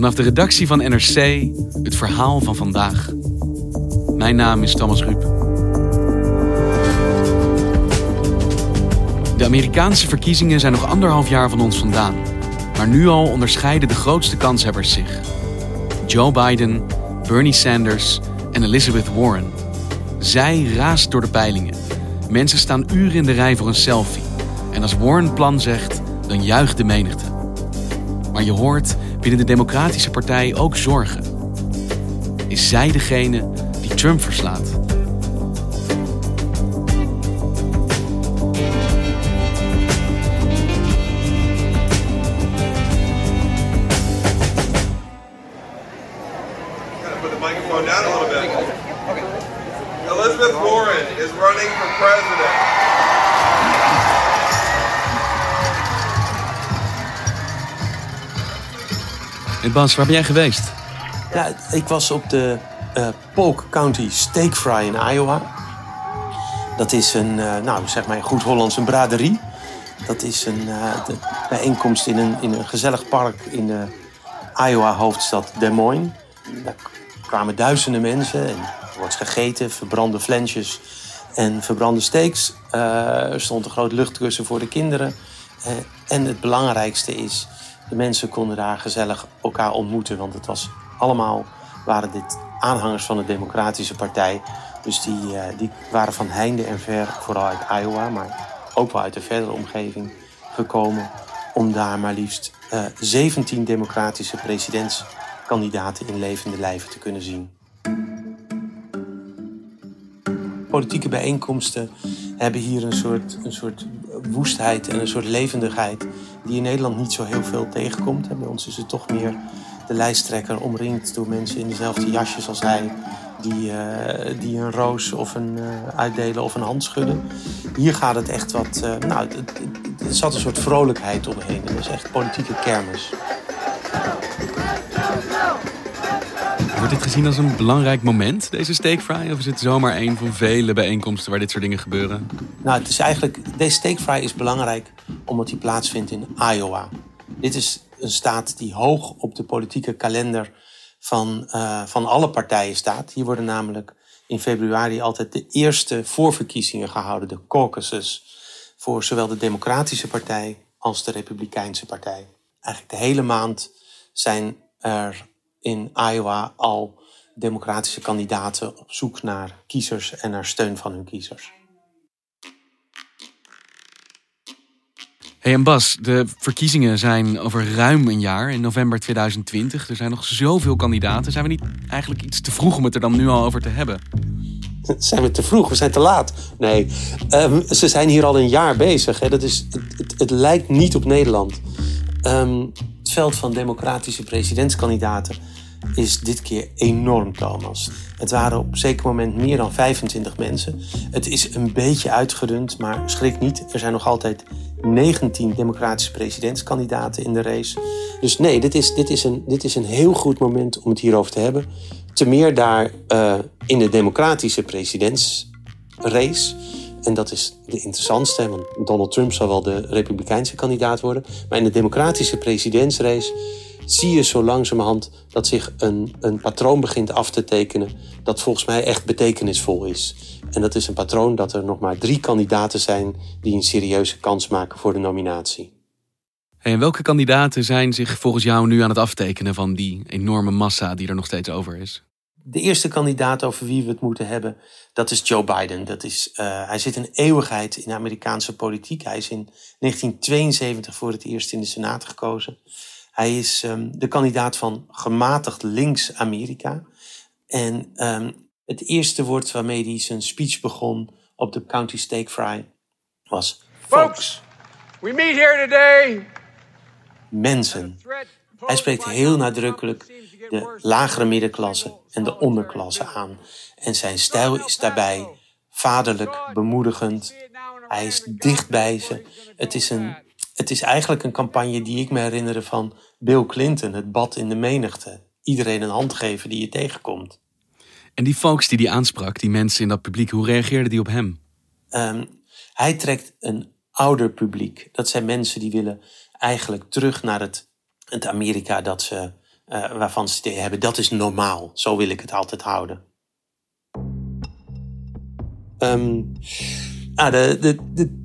Vanaf de redactie van NRC het verhaal van vandaag. Mijn naam is Thomas Ruip. De Amerikaanse verkiezingen zijn nog anderhalf jaar van ons vandaan. Maar nu al onderscheiden de grootste kanshebbers zich. Joe Biden, Bernie Sanders en Elizabeth Warren. Zij raast door de peilingen. Mensen staan uren in de rij voor een selfie. En als Warren plan zegt, dan juicht de menigte. Maar je hoort binnen de Democratische Partij ook zorgen. Is zij degene die Trump verslaat? Elizabeth Warren is running for president. En Bas, waar ben jij geweest? Ja, ik was op de eh, Polk County Steak Fry in Iowa. Dat is een, eh, nou zeg maar een braderie. Dat is een eh, bijeenkomst in een, in een gezellig park in de Iowa-hoofdstad Des Moines. Daar kwamen duizenden mensen en er wordt gegeten, verbrande flensjes en verbrande steaks. Eh, er stond een groot luchtkussen voor de kinderen. Eh, en het belangrijkste is, de mensen konden daar gezellig elkaar ontmoeten. Want het was allemaal, waren dit aanhangers van de Democratische Partij. Dus die, eh, die waren van heinde en ver, vooral uit Iowa, maar ook wel uit de verdere omgeving gekomen. Om daar maar liefst eh 17 democratische presidentskandidaten in levende lijven te kunnen zien. Politieke bijeenkomsten hebben hier een soort, een soort woestheid en een soort levendigheid die in Nederland niet zo heel veel tegenkomt. En bij ons is het toch meer de lijsttrekker omringd door mensen in dezelfde jasjes als hij, die, eh, die een roos of een eh, uitdelen of een hand schudden. Hier gaat het echt wat, eh, nou, er zat een soort vrolijkheid omheen. Het is echt politieke kermis. Wordt dit gezien als een belangrijk moment, deze steakfry? Of is het zomaar een van vele bijeenkomsten waar dit soort dingen gebeuren? Nou, het is eigenlijk, deze steakfry is belangrijk omdat die plaatsvindt in Iowa. Dit is een staat die hoog op de politieke kalender van, eh, van alle partijen staat. Hier worden namelijk in februari altijd de eerste voorverkiezingen gehouden, de caucuses, voor zowel de Democratische Partij als de Republikeinse Partij. Eigenlijk de hele maand zijn er in Iowa al democratische kandidaten op zoek naar kiezers en naar steun van hun kiezers. Hey en Bas, de verkiezingen zijn over ruim een jaar, in november 2020. Er zijn nog zoveel kandidaten. Zijn we niet eigenlijk iets te vroeg om het er dan nu al over te hebben? Zijn we te vroeg? We zijn te laat. Nee, ehm, ze zijn hier al een jaar bezig. Hè. Dat is, het, het, het lijkt niet op Nederland. Ehm, het veld van democratische presidentskandidaten is dit keer enorm, Thomas. Het waren op een zeker moment meer dan 25 mensen. Het is een beetje uitgedund, maar schrik niet. Er zijn nog altijd 19 democratische presidentskandidaten in de race. Dus nee, dit is, dit is, een, dit is een heel goed moment om het hierover te hebben. Te meer daar eh, in de democratische presidentsrace. En dat is de interessantste, want Donald Trump zal wel de republikeinse kandidaat worden. Maar in de democratische presidentsrace zie je zo langzamerhand dat zich een, een patroon begint af te tekenen. dat volgens mij echt betekenisvol is. En dat is een patroon dat er nog maar drie kandidaten zijn. die een serieuze kans maken voor de nominatie. En welke kandidaten zijn zich volgens jou nu aan het aftekenen van die enorme massa die er nog steeds over is? De eerste kandidaat over wie we het moeten hebben, dat is Joe Biden. Dat is, eh, hij zit een eeuwigheid in de Amerikaanse politiek. Hij is in 1972 voor het eerst in de Senaat gekozen. Hij is ehm, de kandidaat van gematigd links Amerika. En ehm, het eerste woord waarmee hij zijn speech begon op de County Steak Fry was folks, We meet here today. mensen. Hij spreekt heel nadrukkelijk de lagere middenklasse en de onderklasse aan. En zijn stijl is daarbij vaderlijk, bemoedigend. Hij is dicht bij ze. Het is, een, het is eigenlijk een campagne die ik me herinner van Bill Clinton, het bad in de menigte. Iedereen een hand geven die je tegenkomt. En die folks die die aansprak, die mensen in dat publiek, hoe reageerden die op hem? Ehm, hij trekt een ouder publiek. Dat zijn mensen die willen eigenlijk terug naar het, het Amerika dat ze, uh, waarvan ze het hebben. Dat is normaal. Zo wil ik het altijd houden. Um, ah, de, de, de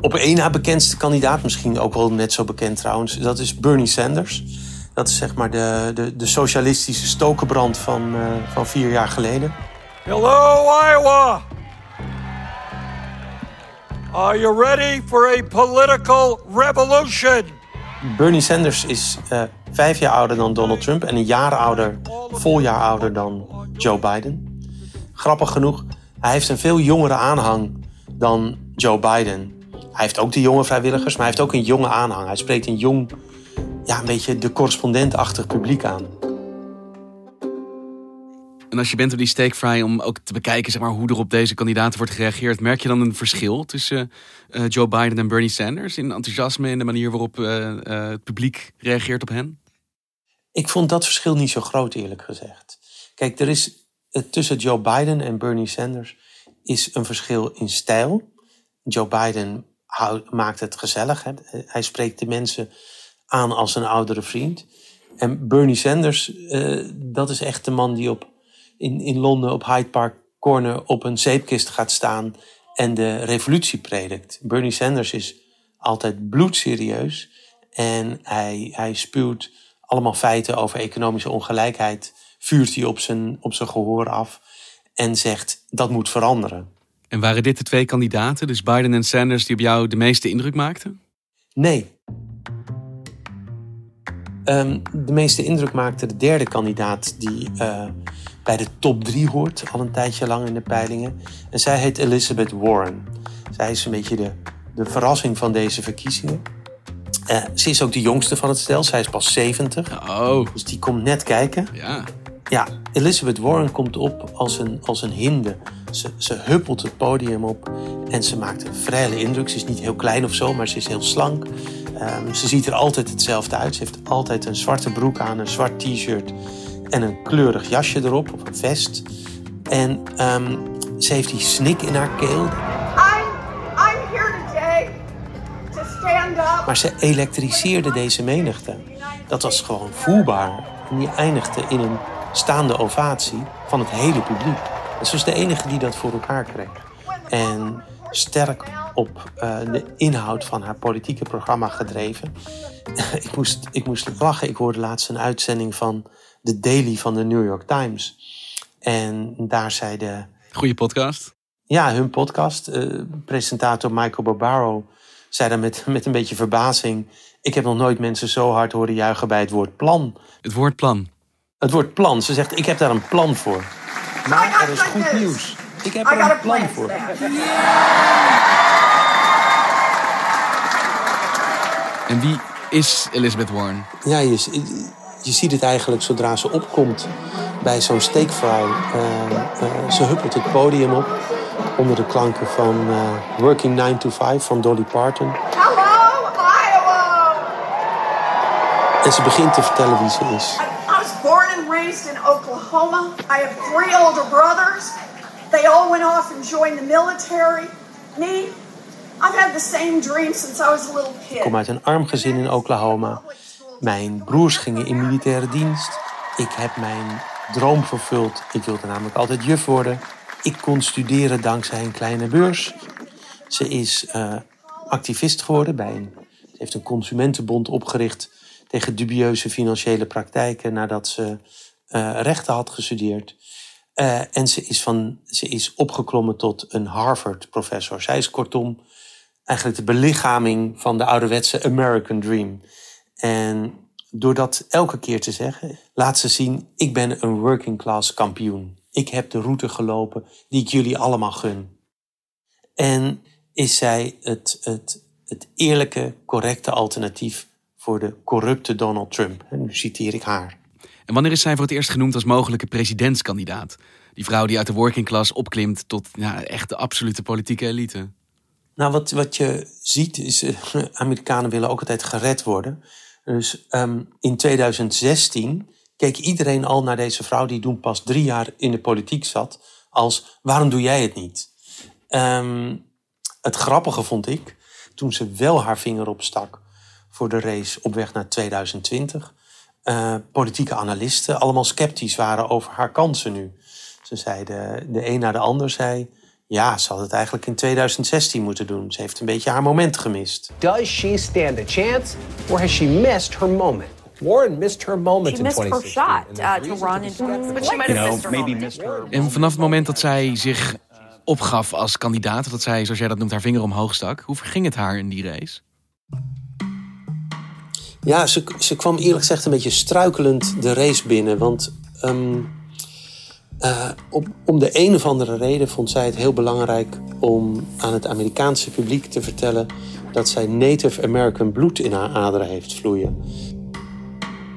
op één na bekendste kandidaat, misschien ook wel net zo bekend trouwens, dat is Bernie Sanders. Dat is zeg maar de, de, de socialistische stokenbrand van, uh, van vier jaar geleden. Hello, Iowa! Are you ready for a political revolution? Bernie Sanders is uh, vijf jaar ouder dan Donald Trump en een jaar ouder, vol jaar ouder dan Joe Biden. Grappig genoeg, hij heeft een veel jongere aanhang dan Joe Biden. Hij heeft ook de jonge vrijwilligers, maar hij heeft ook een jonge aanhang. Hij spreekt een jong, ja, een beetje de correspondentachtig publiek aan. Als je bent op die steakfry om ook te bekijken zeg maar, hoe er op deze kandidaten wordt gereageerd, merk je dan een verschil tussen uh, Joe Biden en Bernie Sanders in enthousiasme en de manier waarop uh, uh, het publiek reageert op hen? Ik vond dat verschil niet zo groot, eerlijk gezegd. Kijk, er is tussen Joe Biden en Bernie Sanders is een verschil in stijl. Joe Biden maakt het gezellig. Hè? Hij spreekt de mensen aan als een oudere vriend. En Bernie Sanders, dat is echt de man die op, in, in Londen op Hyde Park Corner op een zeepkist gaat staan en de revolutie predikt. Bernie Sanders is altijd bloedserieus en hij, hij spuwt allemaal feiten over economische ongelijkheid, vuurt hij op zijn, op zijn gehoor af en zegt dat moet veranderen. En waren dit de twee kandidaten, dus Biden en Sanders, die op jou de meeste indruk maakten? Nee. Um, de meeste indruk maakte de derde kandidaat die uh, bij de top drie hoort, al een tijdje lang in de peilingen. En zij heet Elizabeth Warren. Zij is een beetje de, de verrassing van deze verkiezingen. Uh, ze is ook de jongste van het stel. Zij is pas 70. Oh. Dus die komt net kijken. Ja. Ja, Elizabeth Warren komt op als een, als een hinde. Ze, ze huppelt het podium op en ze maakt een vrije indruk. Ze is niet heel klein of zo, maar ze is heel slank. Um, ze ziet er altijd hetzelfde uit. Ze heeft altijd een zwarte broek aan, een zwart t-shirt en een kleurig jasje erop, of een vest. En um, ze heeft die snik in haar keel. I'm, I'm here today to stand up. Maar ze elektriseerde deze menigte. Dat was gewoon voelbaar. En die eindigde in een staande ovatie van het hele publiek. En ze was de enige die dat voor elkaar kreeg. En sterk op uh, de inhoud van haar politieke programma gedreven. ik, moest, ik moest lachen. Ik hoorde laatst een uitzending van The Daily van de New York Times. En daar zei de... Goeie podcast. Ja, hun podcast. Uh, presentator Michael Barbaro zei dan met, met een beetje verbazing... Ik heb nog nooit mensen zo hard horen juichen bij het woord plan. Het woord plan. Het woord plan. Ze zegt, ik heb daar een plan voor. Maar er is goed nieuws. Ik heb er een plan voor. En wie is Elizabeth Warren? Ja, je, je ziet het eigenlijk zodra ze opkomt bij zo'n steakfry. Uh, uh, ze huppelt het podium op onder de klanken van uh, Working 9 to 5 van Dolly Parton. Hello, Iowa! En ze begint te vertellen wie ze is. I was born and raised in Oklahoma. I have three older brothers. They all went off and joined the military. Me, I've had the same dream since I was a little kid. Ik kom uit een arm gezin in Oklahoma. Mijn broers gingen in militaire dienst. Ik heb mijn droom vervuld. Ik wilde namelijk altijd juf worden. Ik kon studeren dankzij een kleine beurs. Ze is uh, activist geworden bij een. Ze heeft een consumentenbond opgericht tegen dubieuze financiële praktijken nadat ze uh, rechten had gestudeerd. Uh, en ze is, van, ze is opgeklommen tot een Harvard-professor. Zij is kortom eigenlijk de belichaming van de ouderwetse American Dream. En door dat elke keer te zeggen, laat ze zien: ik ben een working class kampioen. Ik heb de route gelopen die ik jullie allemaal gun. En is zij het, het, het eerlijke, correcte alternatief voor de corrupte Donald Trump. En nu citeer ik haar. En wanneer is zij voor het eerst genoemd als mogelijke presidentskandidaat? Die vrouw die uit de working class opklimt tot ja, echt de absolute politieke elite. Nou, wat, wat je ziet is, uh, Amerikanen willen ook altijd gered worden. Dus um, in 2016 keek iedereen al naar deze vrouw die toen pas drie jaar in de politiek zat, als waarom doe jij het niet? Um, het grappige vond ik, toen ze wel haar vinger opstak voor de race op weg naar 2020, uh, politieke analisten allemaal sceptisch waren over haar kansen nu. Ze zeiden, de een na de ander zei, ja, ze had het eigenlijk in 2016 moeten doen. Ze heeft een beetje haar moment gemist. Does she stand a chance or has she missed her moment? Warren missed her moment she in missed her 2016. shot uh, to run, and, but she might have missed her moment. En vanaf het moment dat zij zich opgaf als kandidaat, dat zij, zoals jij dat noemt, haar vinger omhoog stak, hoe verging het haar in die race? Ja, ze, ze kwam eerlijk gezegd een beetje struikelend de race binnen. Want um, uh, op, om de een of andere reden vond zij het heel belangrijk om aan het Amerikaanse publiek te vertellen dat zij Native American bloed in haar aderen heeft vloeien.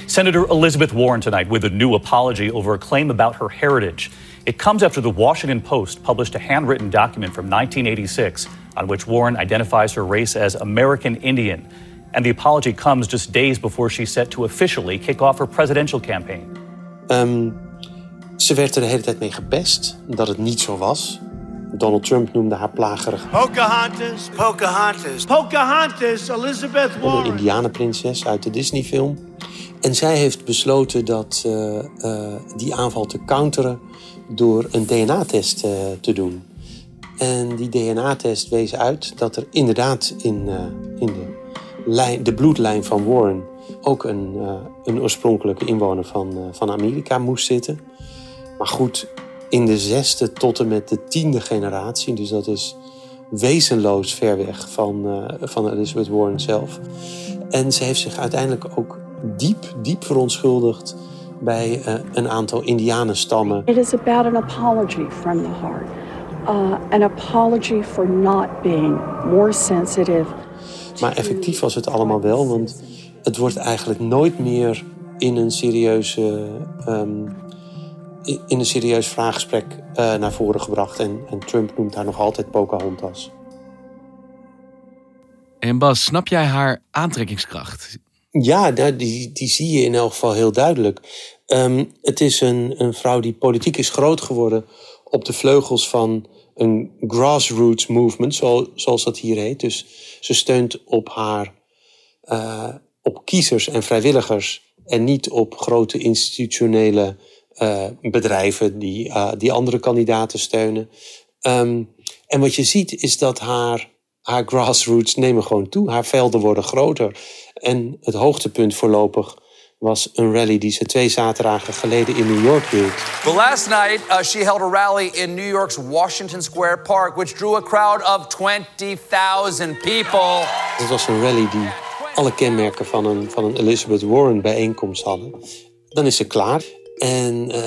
Senator Elizabeth Warren tonight with a new apology over a claim about her heritage. It comes after the Washington Post published a handwritten document from 1986 on which Warren identifies her race as American Indian. And the apology comes just days before she's set to officially kick off her presidential campaign. Um, ze werd er de hele tijd mee gepest dat het niet zo was. Donald Trump noemde haar plagerig. Pocahontas, Pocahontas, Pocahontas, Elizabeth Warren. Een indianenprinses uit de Disney-film. En zij heeft besloten dat uh, uh, die aanval te counteren door een DNA-test uh, te doen. En die DNA-test wees uit dat er inderdaad in, in de, lijn, de bloedlijn van Warren ook een, een oorspronkelijke inwoner van, van Amerika moest zitten. Maar goed, in de zesde tot en met de tiende generatie, dus dat is wezenloos ver weg van, uh, van Elizabeth Warren zelf. En ze heeft zich uiteindelijk ook diep, diep verontschuldigd bij uh, een aantal indianenstammen. It is about an apology from the heart. Uh, an apology for not being more sensitive. Maar effectief was het allemaal wel, want het wordt eigenlijk nooit meer in een serieuze um, in een serieus vraaggesprek uh, naar voren gebracht. En, en, Trump noemt haar nog altijd Pocahontas. En Bas, snap jij haar aantrekkingskracht? Ja, die, die zie je in elk geval heel duidelijk. Um, het is een, een vrouw die politiek is groot geworden op de vleugels van een grassroots movement, zo, zoals dat hier heet. Dus ze steunt op haar uh, op kiezers en vrijwilligers en niet op grote institutionele bedrijven die, uh, die andere kandidaten steunen. Um, en wat je ziet is dat haar, haar grassroots nemen gewoon toe. Haar velden worden groter. En het hoogtepunt voorlopig was een rally die ze twee zaterdagen geleden in New York hield. Well, last night uh, she held a rally in New York's Washington Square Park, which drew a crowd of 20,000 people. Het was een rally die alle kenmerken van een, van een Elizabeth Warren bijeenkomst hadden. Dan is ze klaar. En uh,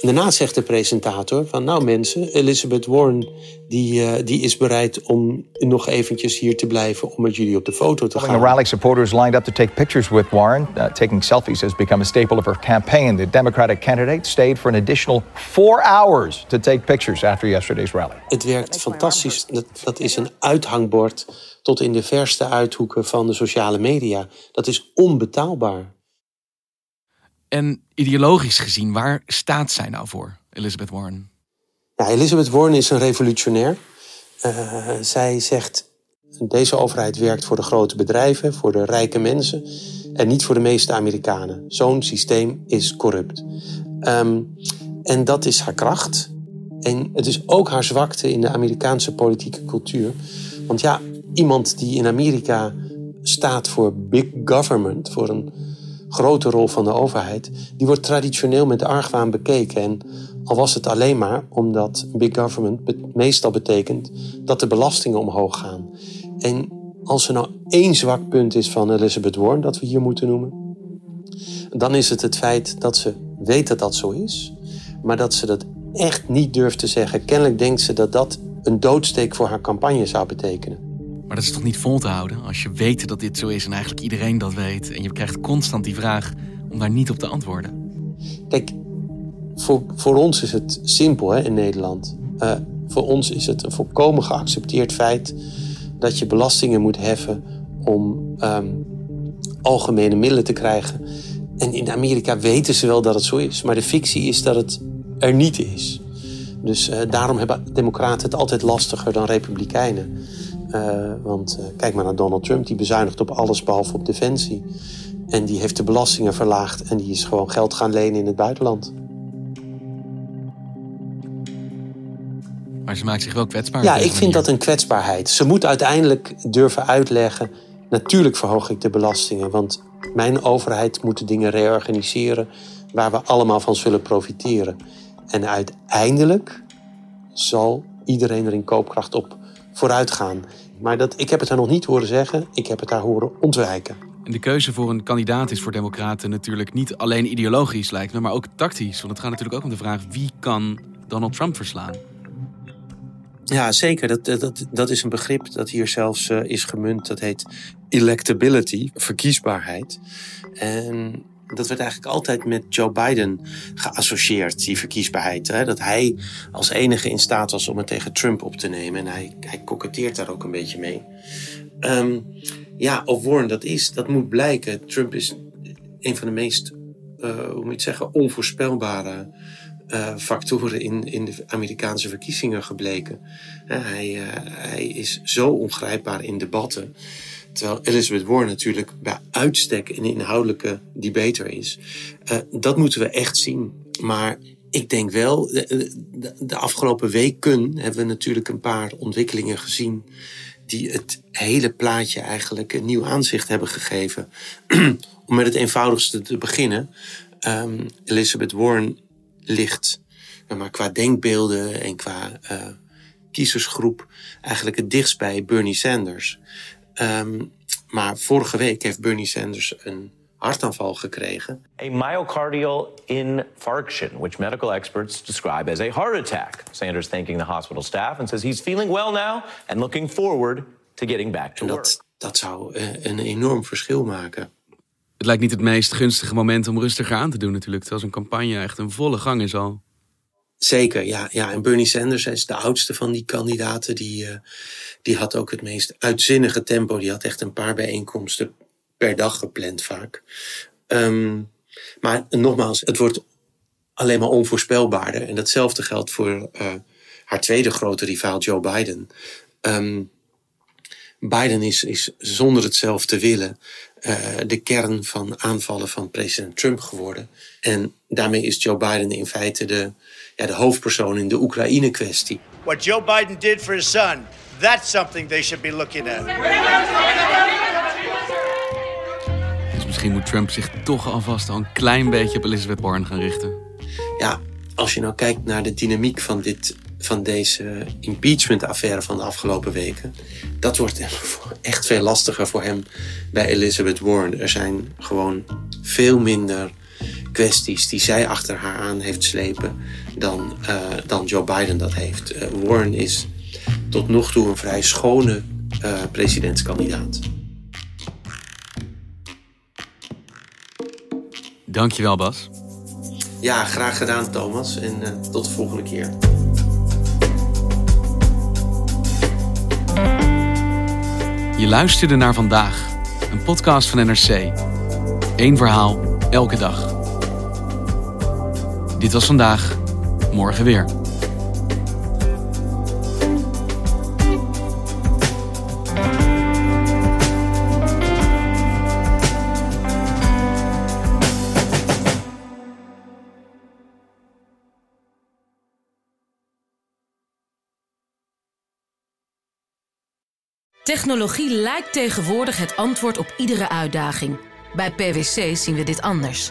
daarna zegt de presentator van... nou mensen, Elizabeth Warren die, uh, die is bereid om nog eventjes hier te blijven... om met jullie op de foto te gaan. The rally supporters lined up to take pictures with Warren. Uh, taking selfies has become a staple of her campaign. The Democratic candidate stayed for an additional four hours... to take pictures after yesterday's rally. Het werkt fantastisch. Dat, dat is een uithangbord tot in de verste uithoeken van de sociale media. Dat is onbetaalbaar. En ideologisch gezien, waar staat zij nou voor, Elizabeth Warren? Ja, Elizabeth Warren is een revolutionair. Uh, zij zegt, deze overheid werkt voor de grote bedrijven, voor de rijke mensen en niet voor de meeste Amerikanen. Zo'n systeem is corrupt. Um, en dat is haar kracht. En het is ook haar zwakte in de Amerikaanse politieke cultuur. Want ja, iemand die in Amerika staat voor big government, voor een grote rol van de overheid, die wordt traditioneel met argwaan bekeken. En al was het alleen maar omdat big government meestal betekent dat de belastingen omhoog gaan. En als er nou één zwak punt is van Elizabeth Warren dat we hier moeten noemen, dan is het het feit dat ze weet dat dat zo is, maar dat ze dat echt niet durft te zeggen. Kennelijk denkt ze dat dat een doodsteek voor haar campagne zou betekenen. Maar dat is toch niet vol te houden als je weet dat dit zo is en eigenlijk iedereen dat weet. En je krijgt constant die vraag om daar niet op te antwoorden. Kijk, voor, voor ons is het simpel hè, in Nederland. Uh, voor ons is het een volkomen geaccepteerd feit dat je belastingen moet heffen om um, algemene middelen te krijgen. En in Amerika weten ze wel dat het zo is, maar de fictie is dat het er niet is. Dus uh, daarom hebben democraten het altijd lastiger dan republikeinen. Uh, want uh, kijk maar naar Donald Trump, die bezuinigt op alles behalve op defensie. En die heeft de belastingen verlaagd en die is gewoon geld gaan lenen in het buitenland. Maar ze maakt zich wel kwetsbaar. Ja, ik vind dat een kwetsbaarheid. Ze moet uiteindelijk durven uitleggen. Natuurlijk verhoog ik de belastingen, want mijn overheid moet de dingen reorganiseren waar we allemaal van zullen profiteren. En uiteindelijk zal iedereen er in koopkracht op vooruit gaan. Maar dat, ik heb het haar nog niet horen zeggen, ik heb het haar horen ontwijken. En de keuze voor een kandidaat is voor Democraten natuurlijk niet alleen ideologisch, lijkt me, maar ook tactisch. Want het gaat natuurlijk ook om de vraag wie kan Donald Trump verslaan. Ja, zeker. Dat, dat, dat is een begrip dat hier zelfs uh, is gemunt. Dat heet electability, verkiesbaarheid. En dat werd eigenlijk altijd met Joe Biden geassocieerd, die verkiesbaarheid. Hè? Dat hij als enige in staat was om het tegen Trump op te nemen. En hij, hij koketteert daar ook een beetje mee. Um, ja, of Warren dat is, dat moet blijken. Trump is een van de meest, uh, hoe moet je het zeggen, onvoorspelbare uh, factoren in, in de Amerikaanse verkiezingen gebleken. Hij, hij is zo ongrijpbaar in debatten. Terwijl Elizabeth Warren natuurlijk bij uitstek een inhoudelijke debater is. Uh, dat moeten we echt zien. Maar ik denk wel, de, afgelopen weken hebben we natuurlijk een paar ontwikkelingen gezien. die het hele plaatje eigenlijk een nieuw aanzicht hebben gegeven. Om met het eenvoudigste te beginnen. Um, Elizabeth Warren ligt, maar qua denkbeelden en qua uh, kiezersgroep, eigenlijk het dichtst bij Bernie Sanders. Um, maar vorige week heeft Bernie Sanders een hartaanval gekregen. A myocardial infarction, which medical experts describe as a heart attack. Sanders thanking the hospital staff and says he's feeling well now and looking forward to getting back to dat, work. Dat zou uh, een enorm verschil maken. Het lijkt niet het meest gunstige moment om rustiger aan te doen natuurlijk. Terwijl zo'n campagne echt een volle gang is al. Zeker, ja, ja. En Bernie Sanders is de oudste van die kandidaten. Die, uh, die had ook het meest uitzinnige tempo. Die had echt een paar bijeenkomsten per dag gepland vaak. Um, maar nogmaals, het wordt alleen maar onvoorspelbaarder. En datzelfde geldt voor uh, haar tweede grote rivaal Joe Biden. Um, Biden is, is zonder het zelf te willen uh, de kern van aanvallen van president Trump geworden. En daarmee is Joe Biden in feite de, ja, de hoofdpersoon in de Oekraïne-kwestie. What Joe Biden did for his son, that's something they should be looking at. Dus misschien moet Trump zich toch alvast al een klein beetje op Elizabeth Warren gaan richten. Ja, als je nou kijkt naar de dynamiek van, dit, van deze impeachment-affaire van de afgelopen weken, dat wordt echt veel lastiger voor hem bij Elizabeth Warren. Er zijn gewoon veel minder kwesties die zij achter haar aan heeft slepen dan, uh, dan Joe Biden dat heeft. Uh, Warren is tot nog toe een vrij schone uh, presidentskandidaat. Dankjewel Bas. Ja, graag gedaan Thomas en tot de volgende keer. Je luisterde naar vandaag, een podcast van NRC. Eén verhaal, elke dag. Dit was vandaag, morgen weer. Technologie lijkt tegenwoordig het antwoord op iedere uitdaging. Bij PwC zien we dit anders.